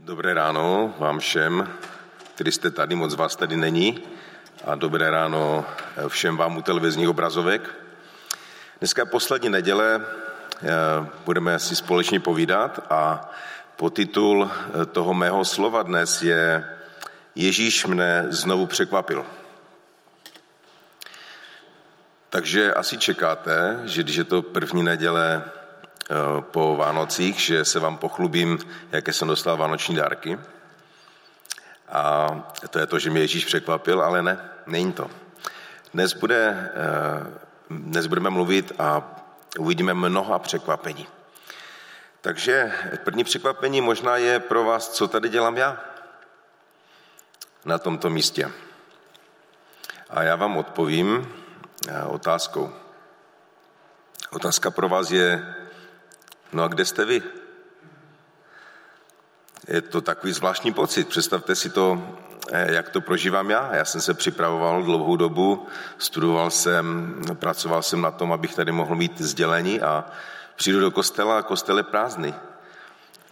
Dobré ráno vám všem, kteří jste tady, moc vás tady není. A dobré ráno všem vám u televizních obrazovek. Dneska je poslední neděle, eh, budeme si společně povídat a potitul eh, toho mého slova dnes je Ježíš mne znovu překvapil. Takže asi čekáte, že když je to první neděle po Vánocích, že se vám pochlubím, jaké jsem dostal vánoční dárky. A to je to, že mě Ježíš překvapil, ale ne, není to. Dnes, bude, eh, dnes budeme mluvit a uvidíme mnoha překvapení. Takže první překvapení možná je pro vás, co tady dělám já na tomto místě. A já vám odpovím eh, otázkou. Otázka pro vás je, No a kde jste vy? Je to takový zvláštní pocit. Představte si to, eh, jak to prožívám já. Já jsem se připravoval dlouhou dobu, studoval jsem, pracoval jsem na tom, abych tady mohl mít sdělení a přijdu do kostela a kostel je prázdný.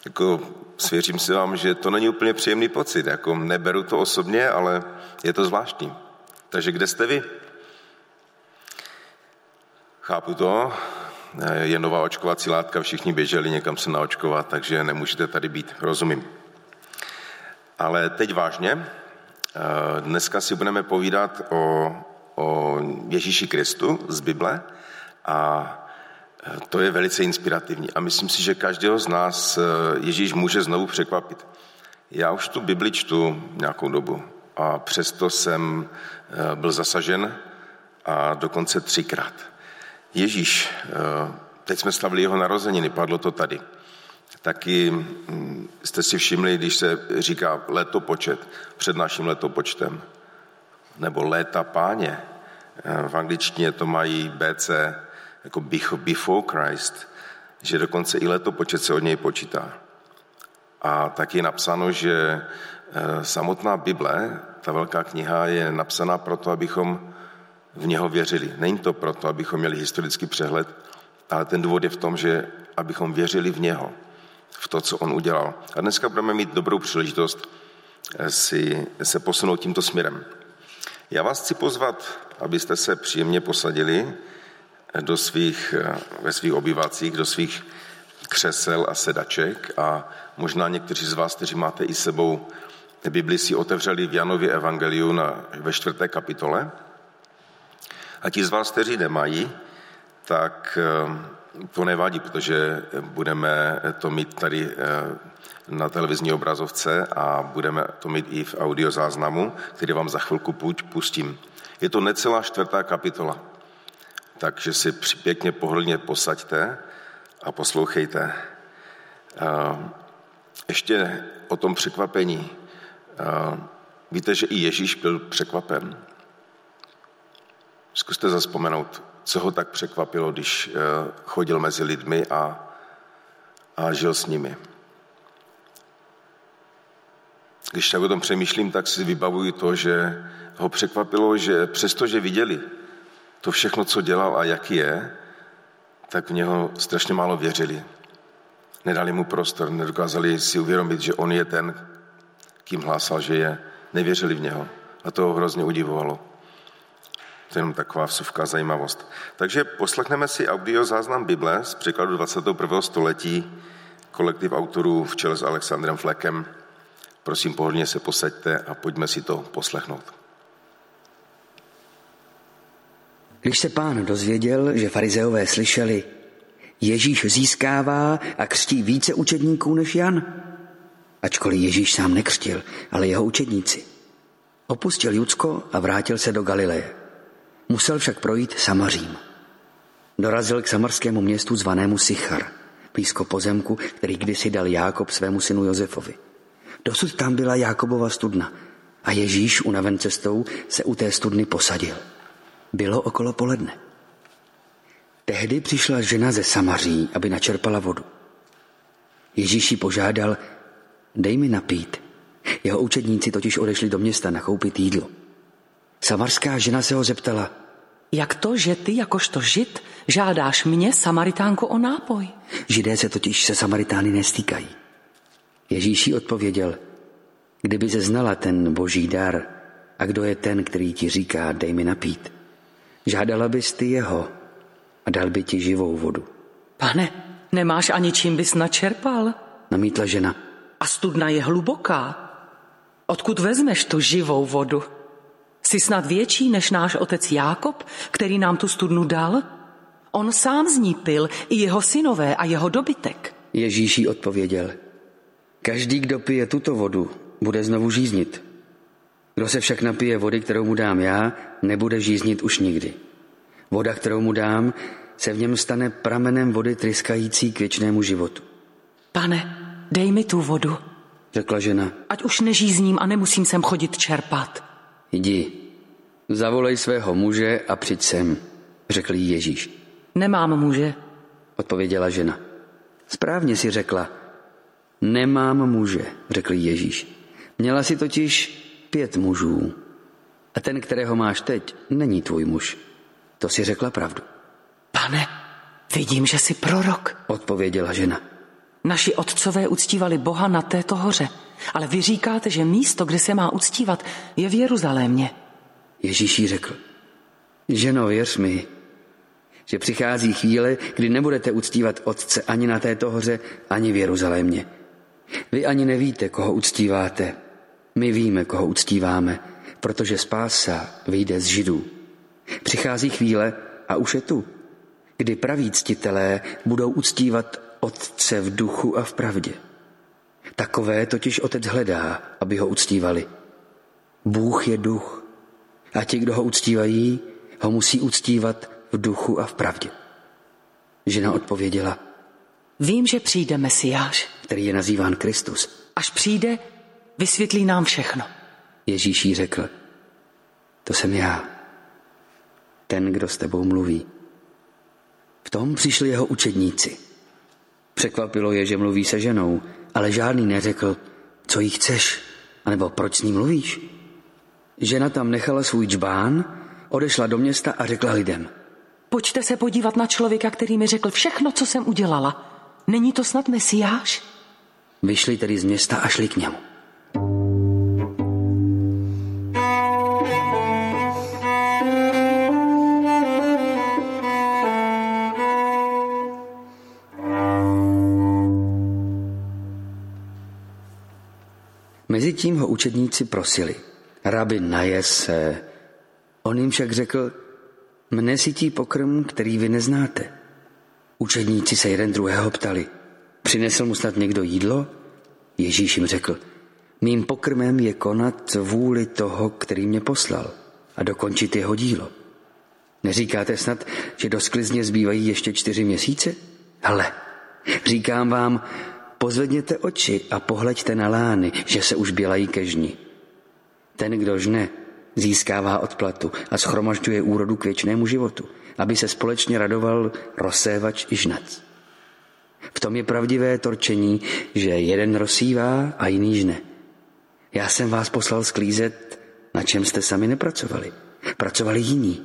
Jako svěřím si vám, že to není úplně příjemný pocit. Jako neberu to osobně, ale je to zvláštní. Takže kde jste vy? Chápu to, je nová očkovací látka, všichni běželi někam se naočkovat, takže nemůžete tady být, rozumím. Ale teď vážně, eh, dneska si budeme povídat o, o Ježíši Kristu z Bible a eh, to je velice inspirativní. A myslím si, že každého z nás Ježíš může znovu překvapit. Já už tu Bibli čtu nějakou dobu a přesto jsem byl zasažen a dokonce třikrát. Ježíš, eh, teď jsme slavili jeho narozeniny, padlo to tady. Taky hm, jste si všimli, když se říká letopočet před naším letopočtem, nebo léta páně, eh, v angličtině to mají BC, jako before Christ, že dokonce i letopočet se od něj počítá. A tak je napsáno, že eh, samotná Bible, ta velká kniha, je napsaná proto, abychom v něho věřili. Není to proto, abychom měli historický přehled, ale ten důvod je v tom, že abychom věřili v něho, v to, co on udělal. A dneska budeme mít dobrou příležitost eh, si se posunout tímto směrem. Já vás chci pozvat, abyste se příjemně posadili eh, do svých, eh, ve svých obyvacích, do svých křesel a sedaček a možná někteří z vás, kteří máte i sebou Bibli, si otevřeli v Janově evangeliu na, ve čtvrté kapitole – a ti z vás, kteří nemají, tak eh, to nevadí, protože budeme to mít tady eh, na televizní obrazovce a budeme to mít i v audiozáznamu, který vám za chvilku pustím. Je to necelá čtvrtá kapitola, takže si pěkně pohodlně posaďte a poslouchejte. Eh, ještě o tom překvapení. Víte, že i Ježíš byl překvapen. Zkuste zaspomenout, co ho tak překvapilo, když eh, chodil mezi lidmi a, a žil s nimi. Když tak o tom přemýšlím, tak si vybavuju to, že ho překvapilo, že přestože viděli to všechno, co dělal a jaký je, tak v něho strašně málo věřili. Nedali mu prostor, nedokázali si uvědomit, že on je ten, kým hlásal, že je. Nevěřili v něho. A to ho hrozně udivovalo. To je jenom taková vsuvka zajímavost. Takže poslechneme si audio záznam Bible z překladu 21. století, kolektiv autorů v čele s Alexandrem Flekem. Prosím, pohodlně se posaďte a pojďme si to poslechnout. Když se pán dozvěděl, že farizeové slyšeli, Ježíš získává a křtí více učedníků než Jan, ačkoliv Ježíš sám nekřtil, ale jeho učedníci. Opustil Judsko a vrátil se do Galileje. Musel však projít Samařím. Dorazil k samarskému městu zvanému Sichar, blízko pozemku, který kdysi dal Jákob svému synu Josefovi. Dosud tam byla Jákobova studna a Ježíš unaven cestou se u té studny posadil. Bylo okolo poledne. Tehdy přišla žena ze Samaří, aby načerpala vodu. Ježíši požádal, dej mi napít. Jeho učedníci totiž odešli do města nakoupit jídlo. Samarská žena se ho zeptala, jak to, že ty jakožto žid žádáš mě, Samaritánku, o nápoj? Židé se totiž se Samaritány nestýkají. Ježíš jí odpověděl, kdyby se znala ten boží dar a kdo je ten, který ti říká, dej mi napít, žádala bys ty jeho a dal by ti živou vodu. Pane, nemáš ani čím bys načerpal? Namítla žena. A studna je hluboká. Odkud vezmeš tu živou vodu? Jsi snad větší než náš otec Jákob, který nám tu studnu dal? On sám z ní pil, i jeho synové a jeho dobytek. Ježíš odpověděl, každý, kdo pije tuto vodu, bude znovu žíznit. Kdo se však napije vody, kterou mu dám já, nebude žíznit už nikdy. Voda, kterou mu dám, se v něm stane pramenem vody tryskající k věčnému životu. Pane, dej mi tu vodu, řekla žena. Ať už nežízním a nemusím sem chodit čerpat. Jdi, zavolej svého muže a přijď sem, řekl jí Ježíš. Nemám muže, odpověděla žena. Správně si řekla, nemám muže, řekl Ježíš. Měla si totiž pět mužů. A ten, kterého máš teď, není tvůj muž. To si řekla pravdu. Pane, vidím, že jsi prorok, odpověděla žena. Naši otcové uctívali Boha na této hoře, ale vy říkáte, že místo, kde se má uctívat, je v Jeruzalémě. Ježíš jí řekl, ženo, věř mi, že přichází chvíle, kdy nebudete uctívat Otce ani na této hoře, ani v Jeruzalémě. Vy ani nevíte, koho uctíváte. My víme, koho uctíváme, protože spása vyjde z Židů. Přichází chvíle, a už je tu, kdy praví ctitelé budou uctívat Otce v duchu a v pravdě. Takové totiž Otec hledá, aby ho uctívali. Bůh je duch a ti, kdo ho uctívají, ho musí uctívat v duchu a v pravdě. Žena odpověděla, Vím, že přijde Mesiáš, který je nazýván Kristus. Až přijde, vysvětlí nám všechno. Ježíš jí řekl, to jsem já, ten, kdo s tebou mluví. V tom přišli jeho učedníci. Překvapilo je, že mluví se ženou, ale žádný neřekl, co jí chceš, anebo proč s ní mluvíš. Žena tam nechala svůj džbán, odešla do města a řekla lidem. Pojďte se podívat na člověka, který mi řekl všechno, co jsem udělala. Není to snad Mesiáš? Vyšli tedy z města a šli k němu. Mezitím ho učedníci prosili. Rabi, naje se. On jim však řekl, mne sytí pokrm, který vy neznáte. Učedníci se jeden druhého ptali, přinesl mu snad někdo jídlo? Ježíš jim řekl, mým pokrmem je konat vůli toho, který mě poslal a dokončit jeho dílo. Neříkáte snad, že do sklizně zbývají ještě čtyři měsíce? Hle, říkám vám, pozvedněte oči a pohleďte na lány, že se už bělají ke žni. Ten, kdo žne, získává odplatu a schromažďuje úrodu k věčnému životu, aby se společně radoval rozsévač i žnec. V tom je pravdivé torčení, že jeden rozsívá a jiný žne. Já jsem vás poslal sklízet, na čem jste sami nepracovali. Pracovali jiní.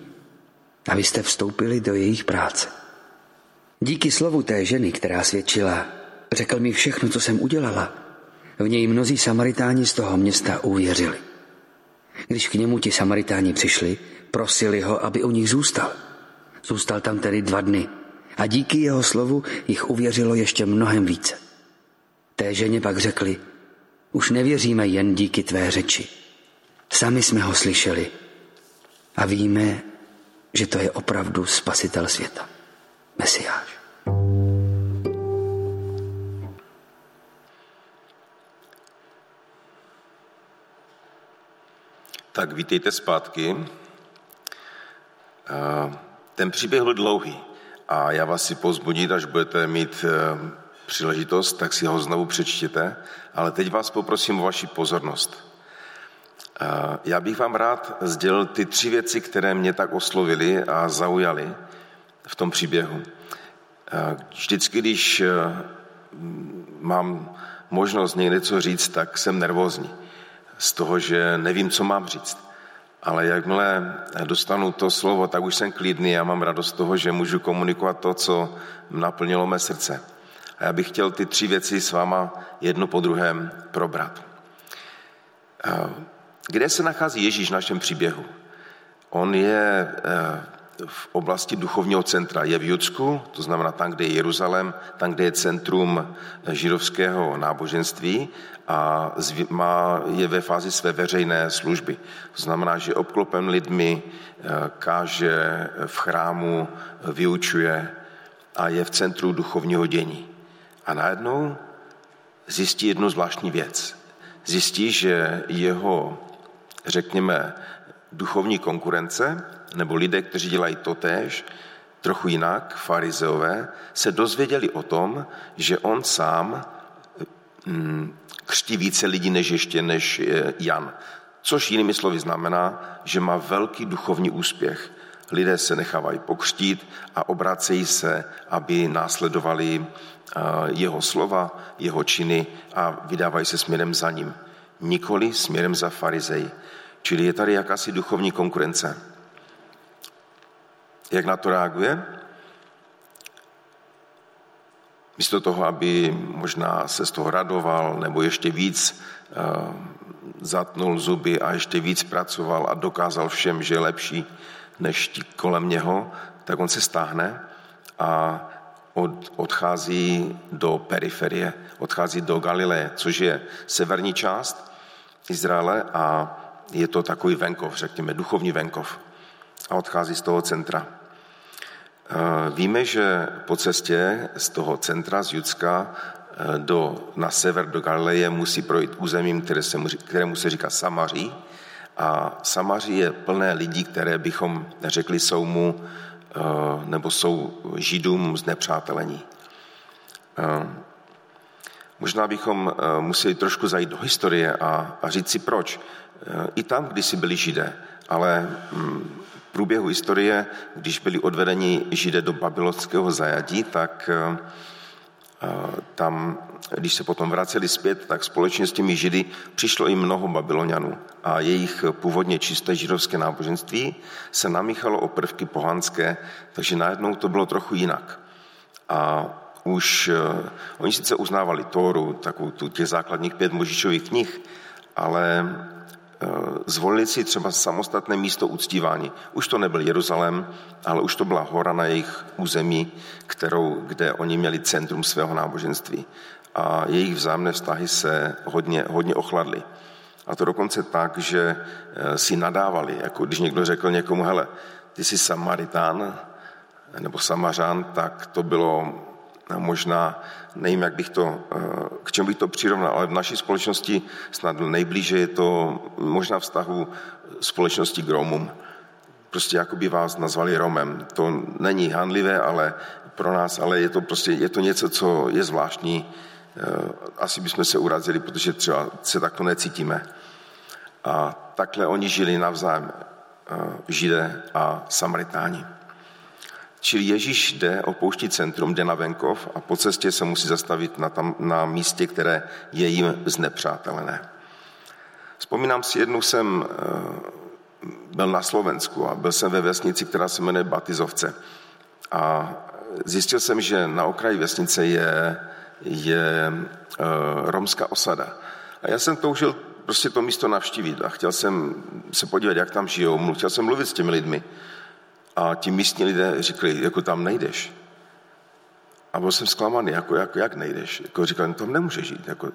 A vy jste vstoupili do jejich práce. Díky slovu té ženy, která svědčila, řekl mi všechno, co jsem udělala. V něj mnozí samaritáni z toho města uvěřili. Když k němu ti samaritáni přišli, prosili ho, aby u nich zůstal. Zůstal tam tedy dva dny a díky jeho slovu jich uvěřilo ještě mnohem více. Té ženě pak řekli, už nevěříme jen díky tvé řeči. Sami jsme ho slyšeli a víme, že to je opravdu spasitel světa, Mesiáš. Tak vítejte zpátky. Ten příběh byl dlouhý a já vás si pozbudit, až budete mít eh, příležitost, tak si ho znovu přečtěte, ale teď vás poprosím o vaši pozornost. Já bych vám rád sdělil ty tři věci, které mě tak oslovily a zaujaly v tom příběhu. Vždycky, když eh, mám možnost někde co říct, tak jsem nervózní z toho, že nevím, co mám říct. Ale jakmile dostanu to slovo, tak už jsem klidný a mám radost z toho, že můžu komunikovat to, co naplnilo mé srdce. A já bych chtěl ty tři věci s váma jedno po druhém probrat. Kde se nachází Ježíš v našem příběhu? On je v oblasti duchovního centra. Je v Judsku, to znamená tam, kde je Jeruzalém, tam, kde je centrum židovského náboženství a má, je ve fázi své veřejné služby. To znamená, že obklopen lidmi, eh, káže v chrámu, vyučuje a je v centru duchovního dění. A najednou zjistí jednu zvláštní věc. Zjistí, že jeho, řekněme, duchovní konkurence, nebo lidé, kteří dělají to též, trochu jinak, farizeové, se dozvěděli o tom, že on sám mm, křtí více lidí než ještě než Jan. Což jinými slovy znamená, že má velký duchovní úspěch. Lidé se nechávají pokřtít a obracejí se, aby následovali jeho slova, jeho činy a vydávají se směrem za ním. Nikoli směrem za farizej. Čili je tady jakási duchovní konkurence. Jak na to reaguje? Místo toho, aby možná se z toho radoval nebo ještě víc uh, zatnul zuby a ještě víc pracoval a dokázal všem, že je lepší než ti kolem něho, tak on se stáhne a od, odchází do periferie, odchází do Galileje, což je severní část Izraele a je to takový venkov, řekněme, duchovní venkov. A odchází z toho centra. Víme, že po cestě z toho centra, z Judska, e, do, na sever do Galileje musí projít územím, které se, kterému se říká Samaří. A Samaří je plné lidí, které bychom řekli jsou mu, e, nebo jsou židům znepřátelení. Možná bychom museli trošku zajít do historie a, a říct si proč. I tam, kdysi byli židé, ale mm, průběhu historie, když byli odvedeni židé do babylonského zajatí, tak eh, eh, tam, když se potom vraceli zpět, tak společně s těmi židy přišlo i mnoho babylonianů a jejich původně čisté židovské náboženství se namíchalo o prvky pohanské, takže najednou to bylo trochu jinak. A už uh, oni sice uznávali Tóru, takovou tu těch základních pět Možičových knih, ale Eh, zvolili si třeba samostatné místo uctívání. Už to nebyl Jeruzalém, ale už to byla hora na jejich území, kterou, kde oni měli centrum svého náboženství. A jejich vzájemné vztahy se hodně, hodně ochladly. A to dokonce tak, že eh, si nadávali, jako když někdo řekl někomu, hele, ty jsi Samaritán nebo Samařán, tak to bylo možná, nevím, jak bych to, eh, k čemu bych to přirovnal, ale v naší společnosti snad nejblíže je to možná vztahu společnosti k Romům. Prostě jako by vás nazvali Romem. To není hanlivé, ale pro nás, ale je to prostě, je to něco, co je zvláštní. Eh, asi bychom se urazili, protože třeba se takto necítíme. A takhle oni žili navzájem, eh, židé a samaritáni. Čili Ježíš jde, opouští centrum, jde na venkov a po cestě se musí zastavit na, tam, na místě, které je jim znepřátelené. Vzpomínám si, jednou jsem eh, byl na Slovensku a byl jsem ve vesnici, která se jmenuje Batizovce. A zjistil jsem, že na okraji vesnice je, je uh, romská osada. A já jsem toužil prostě to místo navštívit a chtěl jsem se podívat, jak tam žijou. Chtěl jsem mluvit s těmi lidmi. A ti místní lidé říkali, jako tam nejdeš. A byl jsem zklamaný, jako, jako jak nejdeš. Jako říkali, no tam nemůže žít. Jako.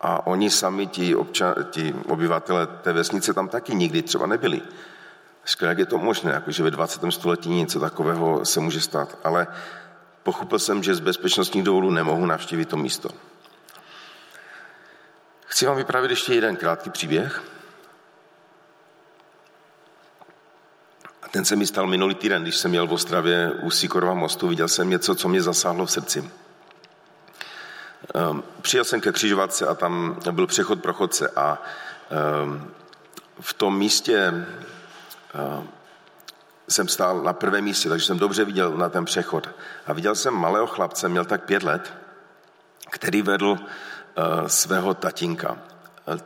A oni sami, ti, občan, ti obyvatele té vesnice tam taky nikdy třeba nebyli. Říkali, jak je to možné, jako, že ve 20. století něco takového se může stát. Ale pochopil jsem, že z bezpečnostních důvodů nemohu navštívit to místo. Chci vám vyprávět ještě jeden krátký příběh. Ten se mi stal minulý týden, když jsem měl v Ostravě u Sikorova mostu, viděl jsem něco, co mě zasáhlo v srdci. Ehm, přijel jsem ke křižovatce a tam byl přechod pro chodce a ehm, v tom místě ehm, jsem stál na prvém místě, takže jsem dobře viděl na ten přechod. A viděl jsem malého chlapce, měl tak pět let, který vedl svého tatínka.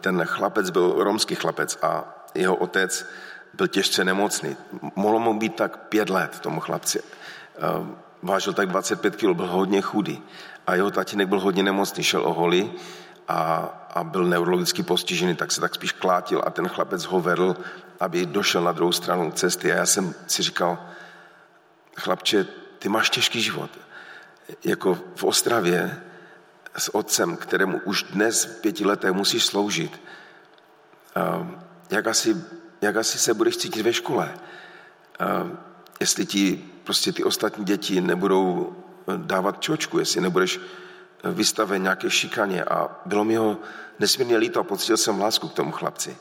Ten chlapec byl romský chlapec a jeho otec byl těžce nemocný. Mohlo mu být tak pět let tomu chlapci. Ehm, vážil tak 25 kg, byl hodně chudý a jeho tatínek byl hodně nemocný, šel o holi a, a byl neurologicky postižený, tak se tak spíš klátil a ten chlapec ho vedl, aby došel na druhou stranu cesty. A já jsem si říkal, chlapče, ty máš těžký život. Jako v Ostravě s otcem, kterému už dnes v pěti letech musíš sloužit. Jak asi, jak asi se budeš cítit ve škole? Jestli ti prostě ty ostatní děti nebudou dávat čočku, jestli nebudeš vystaven nějaké šikaně a bylo mi ho nesmírně líto a pocítil jsem lásku k tomu chlapci.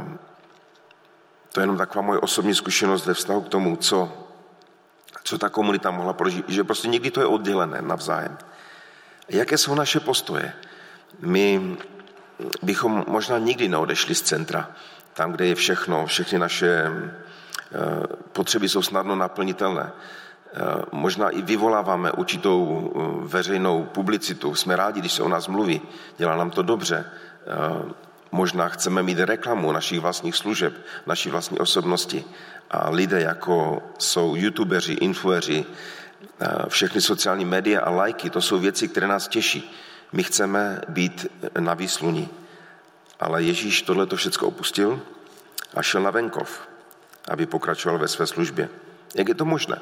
Um, to je jenom taková moje osobní zkušenost ve vztahu k tomu, co, co ta komunita mohla prožít, že prostě někdy to je oddělené navzájem. Jaké jsou naše postoje? My bychom možná nikdy neodešli z centra, tam, kde je všechno, všechny naše eh, potřeby jsou snadno naplnitelné. Eh, možná i vyvoláváme určitou eh, veřejnou publicitu. Jsme rádi, když se o nás mluví, dělá nám to dobře. Možná chceme mít reklamu našich vlastních služeb, naší vlastní osobnosti. A lidé, jako jsou youtubeři, influeři, všechny sociální média a lajky, to jsou věci, které nás těší. My chceme být na výsluní. Ale Ježíš tohle to všechno opustil a šel na venkov, aby pokračoval ve své službě. Jak je to možné?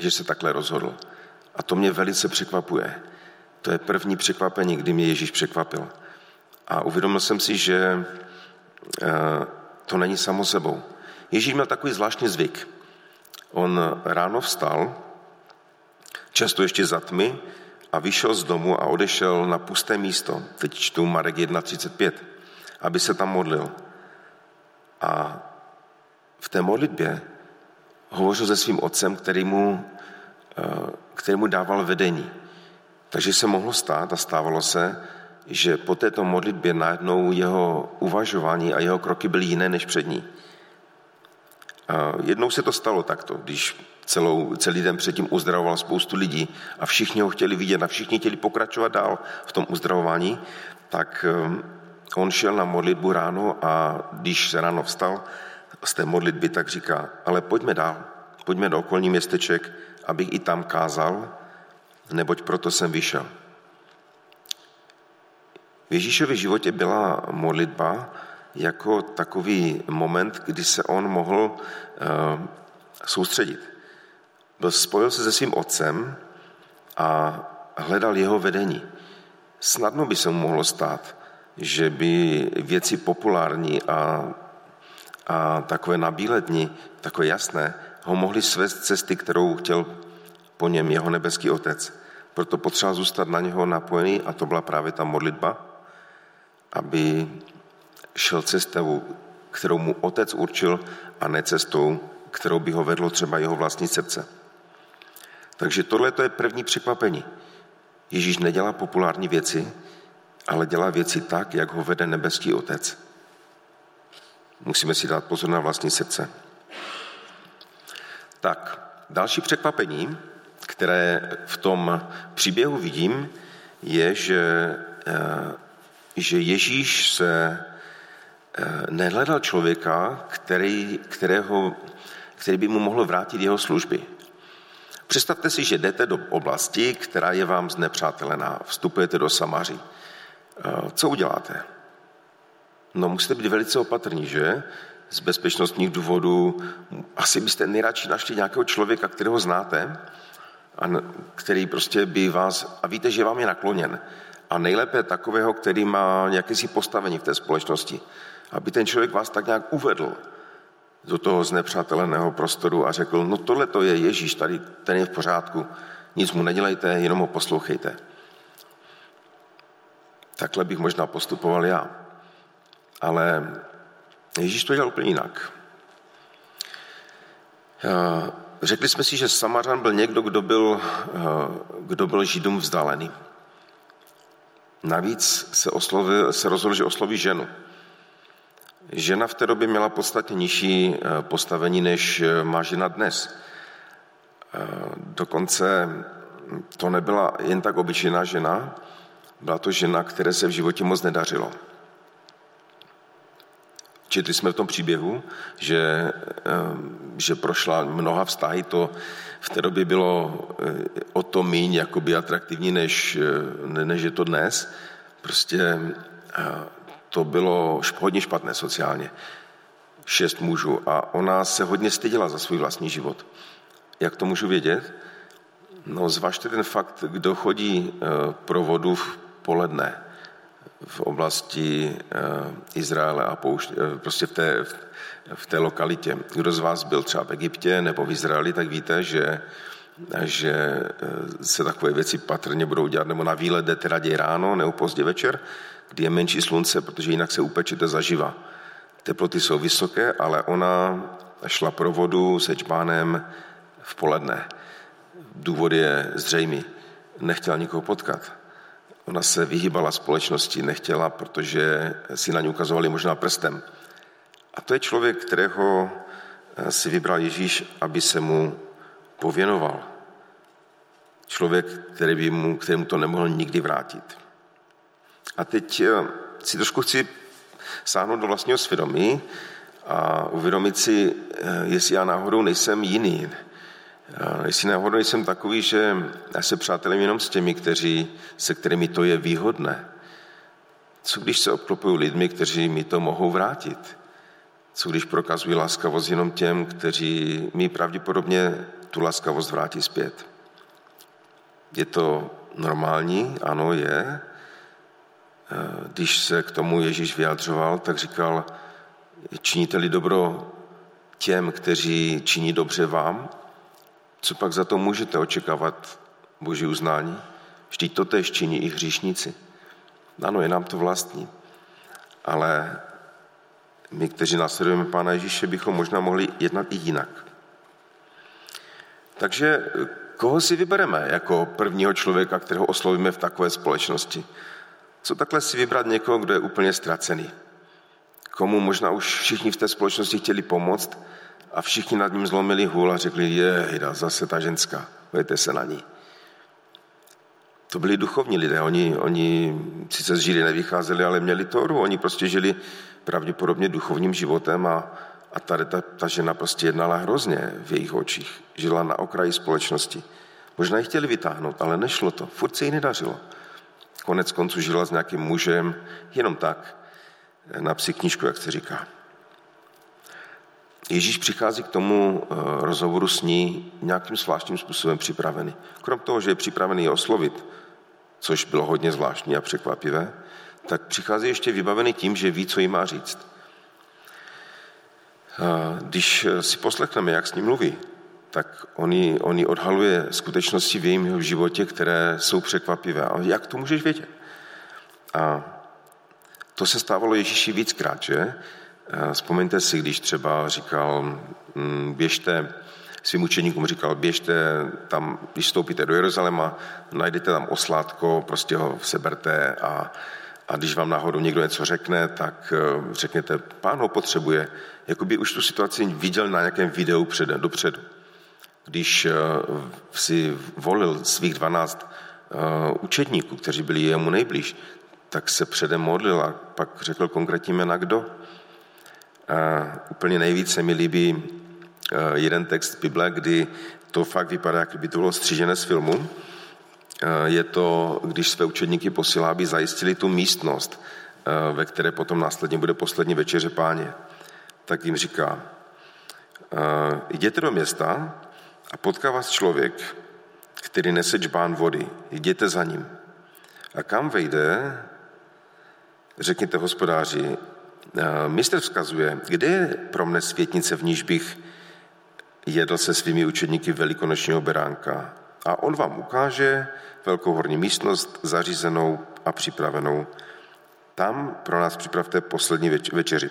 že se takhle rozhodl. A to mě velice překvapuje. To je první překvapení, kdy mě Ježíš překvapil. A uvědomil jsem si, že eh, to není samo sebou. Ježíš měl takový zvláštní zvyk. On ráno vstal, často ještě za tmy, a vyšel z domu a odešel na pusté místo, teď čtu Marek 1.35, aby se tam modlil. A v té modlitbě hovořil se svým otcem, který mu, eh, který mu dával vedení. Takže se mohlo stát a stávalo se, že po této modlitbě najednou jeho uvažování a jeho kroky byly jiné než před ní. A jednou se to stalo takto, když celou, celý den předtím uzdravoval spoustu lidí a všichni ho chtěli vidět a všichni chtěli pokračovat dál v tom uzdravování, tak eh, on šel na modlitbu ráno a když se ráno vstal, z té modlitby, tak říká, ale pojďme dál, pojďme do okolní městeček, abych i tam kázal, neboť proto jsem vyšel. V Ježíšově životě byla modlitba jako takový moment, kdy se on mohl uh, soustředit. Byl spojil se se svým otcem a hledal jeho vedení. Snadno by se mu mohlo stát, že by věci populární a a takové nabílední, takové jasné, ho mohli svést cesty, kterou chtěl po něm jeho nebeský otec. Proto potřeba zůstat na něho napojený a to byla právě ta modlitba, aby šel cestou, kterou mu otec určil a ne cestou, kterou by ho vedlo třeba jeho vlastní srdce. Takže tohle to je první překvapení. Ježíš nedělá populární věci, ale dělá věci tak, jak ho vede nebeský otec. Musíme si dát pozor na vlastní srdce. Tak, další překvapení, které v tom příběhu vidím, je, že, eh, že Ježíš se eh, nehledal člověka, který, kterého, který by mu mohl vrátit jeho služby. Představte si, že jdete do oblasti, která je vám znepřátelená. Vstupujete do Samaří. Co uděláte? No musíte být velice opatrní, že? Z bezpečnostních důvodů asi byste nejradši našli nějakého člověka, kterého znáte, a který prostě by vás, a víte, že vám je nakloněn. A nejlépe takového, který má nějaké si postavení v té společnosti. Aby ten člověk vás tak nějak uvedl do toho znepřáteleného prostoru a řekl, no tohle to je Ježíš, tady ten je v pořádku, nic mu nedělejte, jenom ho poslouchejte. Takhle bych možná postupoval já. Ale Ježíš to dělal úplně jinak. Eh, řekli jsme si, že Samařan byl někdo, kdo byl, eh, kdo byl Židům vzdálený. Navíc se, oslovil, se rozhodl, že osloví ženu. Žena v té době měla podstatně nižší eh, postavení, než má žena dnes. Dokonce to nebyla jen tak obyčejná žena, byla to žena, které se v životě moc nedařilo. Četli jsme v tom příběhu, že, že prošla mnoha vztahy, to v té době bylo o to míň jakoby atraktivní, než, než je to dnes. Prostě to bylo hodně špatné sociálně. Šest mužů a ona se hodně styděla za svůj vlastní život. Jak to můžu vědět? No, zvažte ten fakt, kdo chodí eh, pro vodu v poledne v oblasti eh, Izraele a poušť, eh, prostě v té, v té lokalitě. Kdo z vás byl třeba v Egyptě nebo v Izraeli, tak víte, že, že se takové věci patrně budou dělat, nebo na výlet jdete raději ráno nebo pozdě večer, kdy je menší slunce, protože jinak se upečete zaživa. Teploty jsou vysoké, ale ona šla pro vodu se čbánem v poledne. Důvod je zřejmý. Nechtěla nikoho potkat. Ona se vyhýbala společnosti, nechtěla, protože si na ní ukazovali možná prstem. A to je člověk, kterého eh, si vybral Ježíš, aby se mu pověnoval. Člověk, který by mu, kterému to nemohl nikdy vrátit. A teď eh, si trošku chci sáhnout do vlastního svědomí a uvědomit si, eh, jestli já náhodou nejsem jiný. Jestli náhodou jsem takový, že já se přátelím jenom s těmi, kteří, se kterými to je výhodné. Co když se obklopují lidmi, kteří mi to mohou vrátit? Co když prokazují láskavost jenom těm, kteří mi pravděpodobně tu láskavost vrátí zpět? Je to normální? Ano, je. Když se k tomu Ježíš vyjadřoval, tak říkal, činíte-li dobro těm, kteří činí dobře vám, co pak za to můžete očekávat boží uznání? Vždyť to tež činí i hříšníci. Ano, je nám to vlastní. Ale my, kteří následujeme Pána Ježíše, bychom možná mohli jednat i jinak. Takže koho si vybereme jako prvního člověka, kterého oslovíme v takové společnosti? Co takhle si vybrat někoho, kdo je úplně ztracený? Komu možná už všichni v té společnosti chtěli pomoct, a všichni nad ním zlomili hůl a řekli, je, zase ta ženská, pojďte se na ní. To byli duchovní lidé, oni, oni sice z žíry nevycházeli, ale měli Toru, oni prostě žili pravděpodobně duchovním životem a, a tady ta, ta žena prostě jednala hrozně v jejich očích. Žila na okraji společnosti. Možná ji chtěli vytáhnout, ale nešlo to. Furt se jí nedařilo. Konec konců žila s nějakým mužem, jenom tak, na psi knížku, jak se říká. Ježíš přichází k tomu eh, rozhovoru s ní nějakým zvláštním způsobem připravený. Krom toho, že je připravený je oslovit, což bylo hodně zvláštní a překvapivé, tak přichází ještě vybavený tím, že ví, co jí má říct. Když si poslechneme, jak s ním mluví, tak oni, oni odhaluje skutečnosti v jejím životě, které jsou překvapivé. A jak to můžeš vědět? A to se stávalo Ježíši víckrát, že? Eh, vzpomeňte si, když třeba říkal, mm, běžte, svým učeníkům říkal, běžte tam, když vstoupíte do Jeruzaléma, najdete tam oslátko, prostě ho seberte a, a když vám náhodou někdo něco řekne, tak eh, řekněte, pán ho potřebuje. Jakoby už tu situaci viděl na nějakém videu před, dopředu. Když eh, si volil svých 12 učetníků, kteří byli jemu nejblíž, tak se předem modlil a pak řekl konkrétně jména kdo. A úplně nejvíce mi líbí eh, jeden text Bible, kdy to fakt vypadá, jak by to bylo střížené z filmu. Eh, je to, když své učedníky posílá, aby zajistili tu místnost, eh, ve které potom následně bude poslední večeře páně. Tak jim říká, jděte do města a potká vás člověk, který nese čbán vody. Jděte za ním. A kam vejde, řekněte hospodáři, mistr vzkazuje, kde je pro mne světnice, v níž bych jedl se svými učedníky velikonočního beránka. A on vám ukáže velkou horní místnost zařízenou a připravenou. Tam pro nás připravte poslední večeři.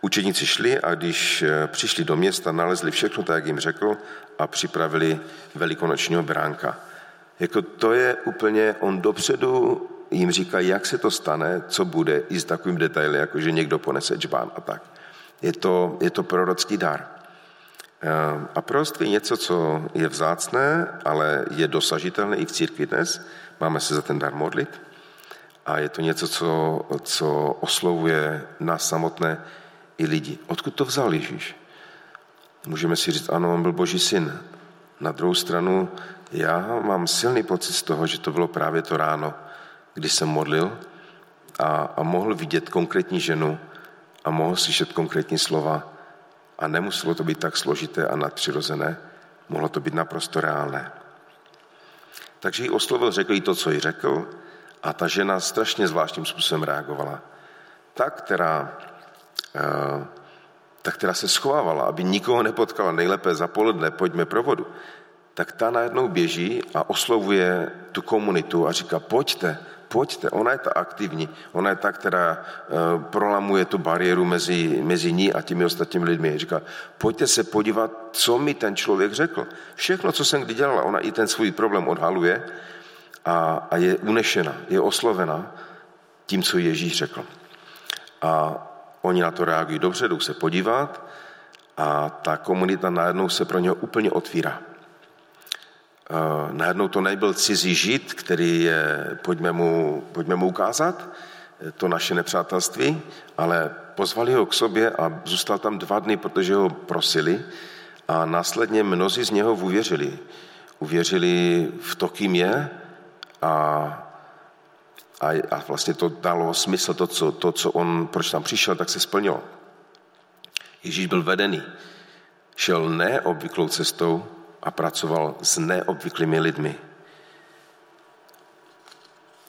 Učedníci šli a když eh, přišli do města, nalezli všechno tak, jak jim řekl a připravili velikonočního beránka. Jako to je úplně, on dopředu jim říká, jak se to stane, co bude, i s takovým detaily, jako že někdo ponese čbán a tak. Je to, je to prorocký dar. Eh, a proroctví je něco, co je vzácné, ale je dosažitelné i v církvi dnes. Máme se za ten dar modlit. A je to něco, co, co oslovuje nás samotné i lidi. Odkud to vzal Ježíš? Můžeme si říct, ano, on byl boží syn. Na druhou stranu, já mám silný pocit z toho, že to bylo právě to ráno, kdy jsem modlil a, a mohl vidět konkrétní ženu a mohl slyšet konkrétní slova a nemuselo to být tak složité a nadpřirozené, mohlo to být naprosto reálné. Takže ji oslovil, řekl jí to, co jí řekl a ta žena strašně zvláštním způsobem reagovala. Ta, která, eh, ta, která se schovávala, aby nikoho nepotkala, nejlépe za poledne, pojďme pro vodu, tak ta najednou běží a oslovuje tu komunitu a říká, pojďte, pojďte, ona je ta aktivní, ona je ta, která uh, prolamuje tu bariéru mezi, mezi ní a těmi ostatními lidmi. Říká, pojďte se podívat, co mi ten člověk řekl. Všechno, co jsem kdy dělala, ona i ten svůj problém odhaluje a, a je unešena, je oslovena tím, co Ježíš řekl. A oni na to reagují dobře, jdou se podívat a ta komunita najednou se pro něho úplně otvírá. Eh, najednou to nebyl cizí žid, který je, pojďme mu, pojďme mu ukázat, eh, to naše nepřátelství, ale pozvali ho k sobě a zůstal tam dva dny, protože ho prosili a následně mnozí z něho uvěřili. Uvěřili v to, kým je a, a, a vlastně to dalo smysl, to co, to, co on, proč tam přišel, tak se splnilo. Ježíš byl vedený. Šel neobvyklou cestou, a pracoval s neobvyklými lidmi.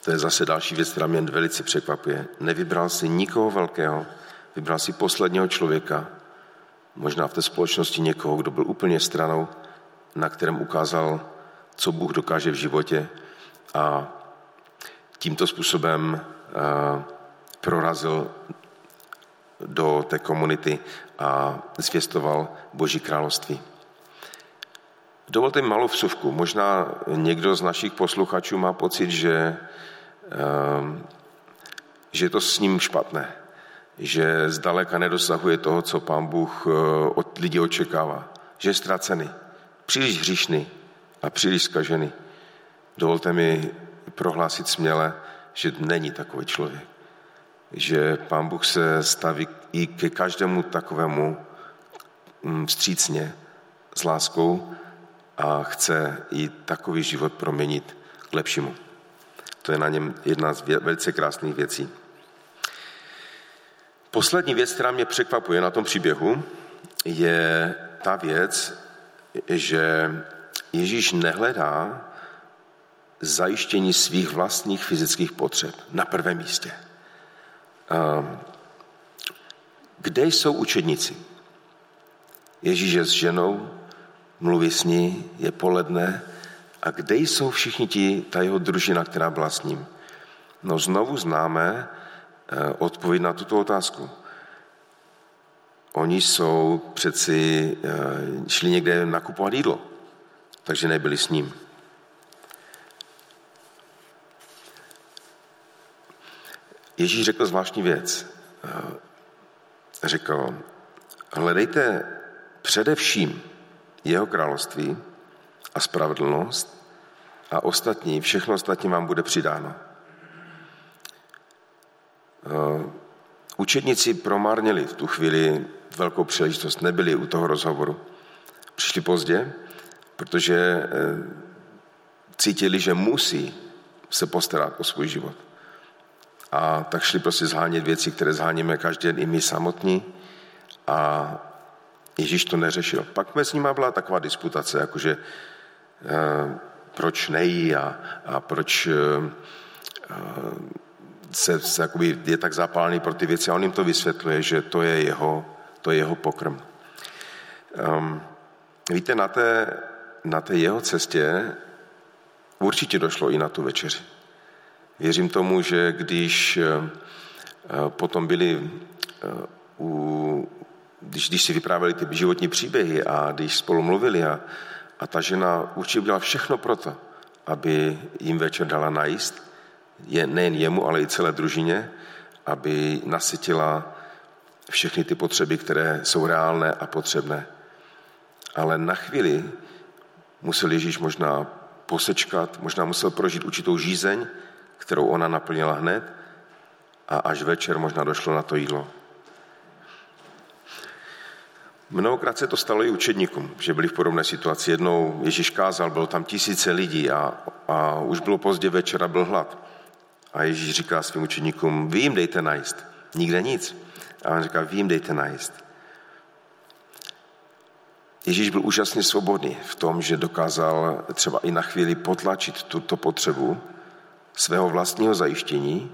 To je zase další věc, která mě velice překvapuje. Nevybral si nikoho velkého, vybral si posledního člověka, možná v té společnosti někoho, kdo byl úplně stranou, na kterém ukázal, co Bůh dokáže v životě a tímto způsobem prorazil do té komunity a zvěstoval Boží království. Dovolte mi malou vsuvku. Možná někdo z našich posluchačů má pocit, že, ehm, že je to s ním špatné, že zdaleka nedosahuje toho, co pán Bůh eh, od lidí očekává, že je ztracený, příliš hříšný a příliš skažený. Dovolte mi prohlásit směle, že není takový člověk. Že pán Bůh se staví i ke každému takovému mm, vstřícně s láskou a chce i takový život proměnit k lepšímu. To je na něm jedna z velice krásných věcí. Poslední věc, která mě překvapuje na tom příběhu, je ta věc, že Ježíš nehledá zajištění svých vlastních fyzických potřeb na prvém místě. Kde jsou učedníci? Ježíš je s ženou, mluví s ní, je poledne a kde jsou všichni ti, ta jeho družina, která byla s ním? No znovu známe eh, odpověď na tuto otázku. Oni jsou přeci, eh, šli někde nakupovat jídlo, takže nebyli s ním. Ježíš řekl zvláštní věc. Eh, řekl, hledejte především jeho království a spravedlnost a ostatní, všechno ostatní vám bude přidáno. Eh, učedníci promarnili v tu chvíli velkou příležitost, nebyli u toho rozhovoru. Přišli pozdě, protože eh, cítili, že musí se postarat o svůj život. A tak šli prostě zhánět věci, které zháníme každý den i my samotní. A Ježíš to neřešil. Pak mezi nimi byla taková disputace, jakože eh, proč nejí a, a proč eh, se, se jakoby je tak zapálený pro ty věci a on jim to vysvětluje, že to je jeho, to je jeho pokrm. Um, víte, na té, na té jeho cestě určitě došlo i na tu večeři. Věřím tomu, že když potom byli u, když, když si vyprávěli ty životní příběhy a když spolu mluvili a, a ta žena určitě udělala všechno pro to, aby jim večer dala najíst, je, nejen jemu, ale i celé družině, aby nasytila všechny ty potřeby, které jsou reálné a potřebné. Ale na chvíli musel Ježíš možná posečkat, možná musel prožít určitou žízeň, kterou ona naplnila hned a až večer možná došlo na to jídlo. Mnohokrát se to stalo i učedníkům, že byli v podobné situaci. Jednou Ježíš kázal, bylo tam tisíce lidí a, a už bylo pozdě večera, byl hlad. A Ježíš říká svým učeníkům, vy jim dejte najíst. Nikde nic. A on říká, vy jim dejte najíst. Ježíš byl úžasně svobodný v tom, že dokázal třeba i na chvíli potlačit tuto potřebu svého vlastního zajištění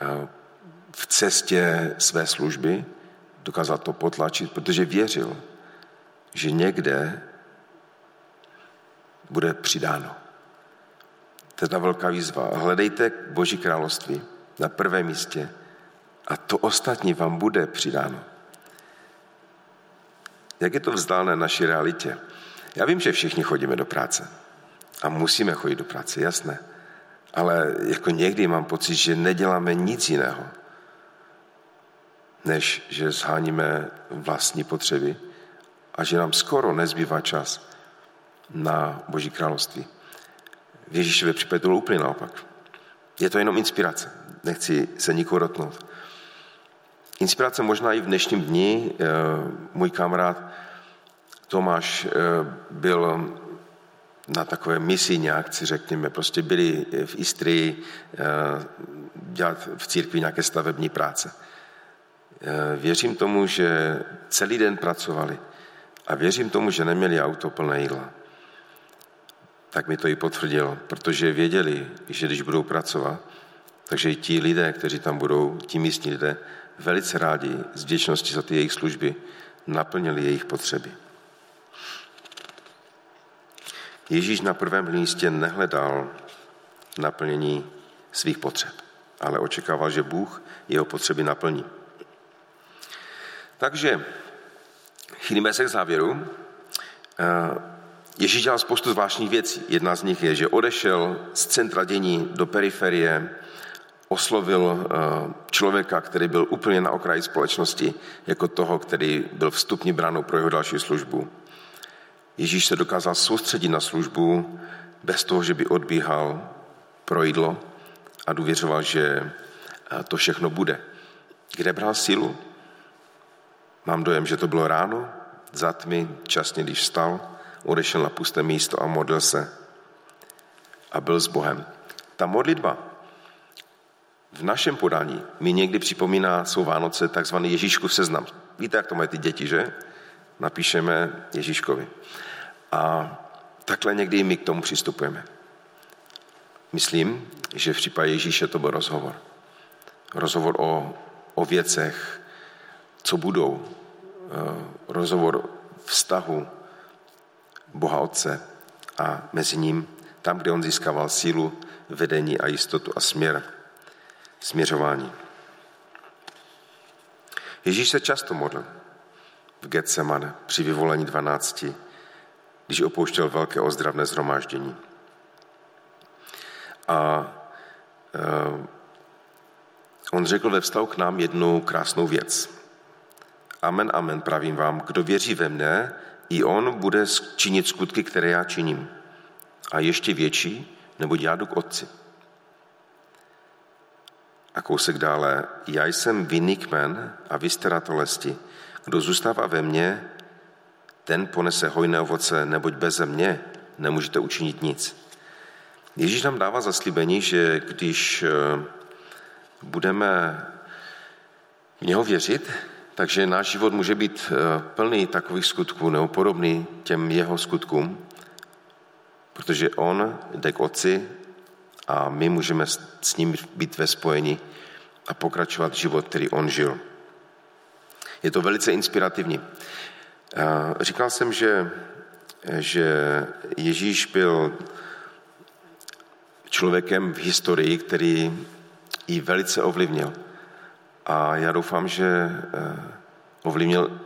eh, v cestě své služby, dokázal to potlačit, protože věřil, že někde bude přidáno. To je ta velká výzva. Hledejte Boží království na prvém místě a to ostatní vám bude přidáno. Jak je to vzdálené naší realitě? Já vím, že všichni chodíme do práce a musíme chodit do práce, jasné. Ale jako někdy mám pocit, že neděláme nic jiného, než že zháníme vlastní potřeby a že nám skoro nezbývá čas na Boží království. V Ježíšově případě to bylo úplně naopak. Je to jenom inspirace. Nechci se nikoho dotknout. Inspirace možná i v dnešním dni. Eh, můj kamarád Tomáš eh, byl na takové misijní akci, řekněme, prostě byli v Istrii eh, dělat v církvi nějaké stavební práce. Věřím tomu, že celý den pracovali a věřím tomu, že neměli auto plné jídla. Tak mi to i potvrdil, protože věděli, že když budou pracovat, takže i ti lidé, kteří tam budou, ti místní lidé, velice rádi z vděčnosti za ty jejich služby naplnili jejich potřeby. Ježíš na prvém místě nehledal naplnění svých potřeb, ale očekával, že Bůh jeho potřeby naplní. Takže chýlíme se k závěru. Eh, Ježíš dělal spoustu zvláštních věcí. Jedna z nich je, že odešel z centra dění do periferie, oslovil eh, člověka, který byl úplně na okraji společnosti, jako toho, který byl vstupní branou pro jeho další službu. Ježíš se dokázal soustředit na službu bez toho, že by odbíhal pro jídlo a důvěřoval, že eh, to všechno bude. Kde bral sílu? Mám dojem, že to bylo ráno, za tmy, časně když vstal, odešel na pusté místo a modlil se a byl s Bohem. Ta modlitba v našem podání mi někdy připomíná, jsou Vánoce, takzvaný Ježíškův seznam. Víte, jak to mají ty děti, že? Napíšeme Ježíškovi. A takhle někdy i my k tomu přistupujeme. Myslím, že v případě Ježíše to byl rozhovor. Rozhovor o, o věcech, co budou. Eh, rozhovor vztahu Boha Otce a mezi ním, tam, kde on získával sílu, vedení a jistotu a směr směřování. Ježíš se často modlil v Getsemane při vyvolení dvanácti, když opouštěl velké ozdravné zhromáždění. A e, on řekl ve vztahu k nám jednu krásnou věc. Amen, amen, pravím vám, kdo věří ve mne, i on bude činit skutky, které já činím. A ještě větší, nebo já jdu k otci. A kousek dále, já jsem vinný kmen a vy jste ratolesti. Kdo zůstává ve mně, ten ponese hojné ovoce, neboť bez mě nemůžete učinit nic. Ježíš nám dává zaslíbení, že když eh, budeme v něho věřit, takže náš život může být eh, plný takových skutků nebo podobný těm jeho skutkům, protože on jde k otci a my můžeme s ním být ve spojení a pokračovat život, který on žil. Je to velice inspirativní. Říkal jsem, že, že Ježíš byl člověkem v historii, který ji velice ovlivnil. A já doufám, že eh, ovlivnil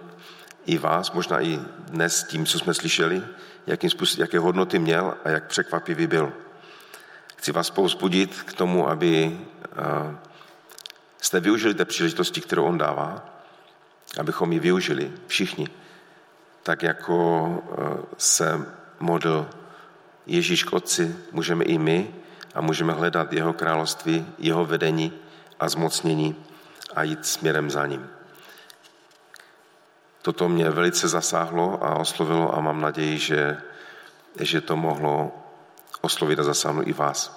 i vás, možná i dnes tím, co jsme slyšeli, jakým způsob, jaké hodnoty měl a jak překvapivý byl. Chci vás povzbudit k tomu, aby eh, jste využili té příležitosti, kterou on dává, abychom ji využili všichni. Tak jako eh, se modl Ježíš k Otci, můžeme i my a můžeme hledat jeho království, jeho vedení a zmocnění a jít směrem za ním. toto mě velice zasáhlo a oslovilo a mám naději, že, že to mohlo oslovit a zasáhnout i vás.